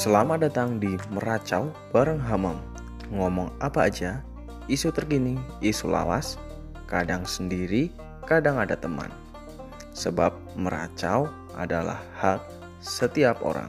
Selamat datang di Meracau bareng Hamam. Ngomong apa aja, isu terkini, isu lawas, kadang sendiri, kadang ada teman. Sebab meracau adalah hak setiap orang.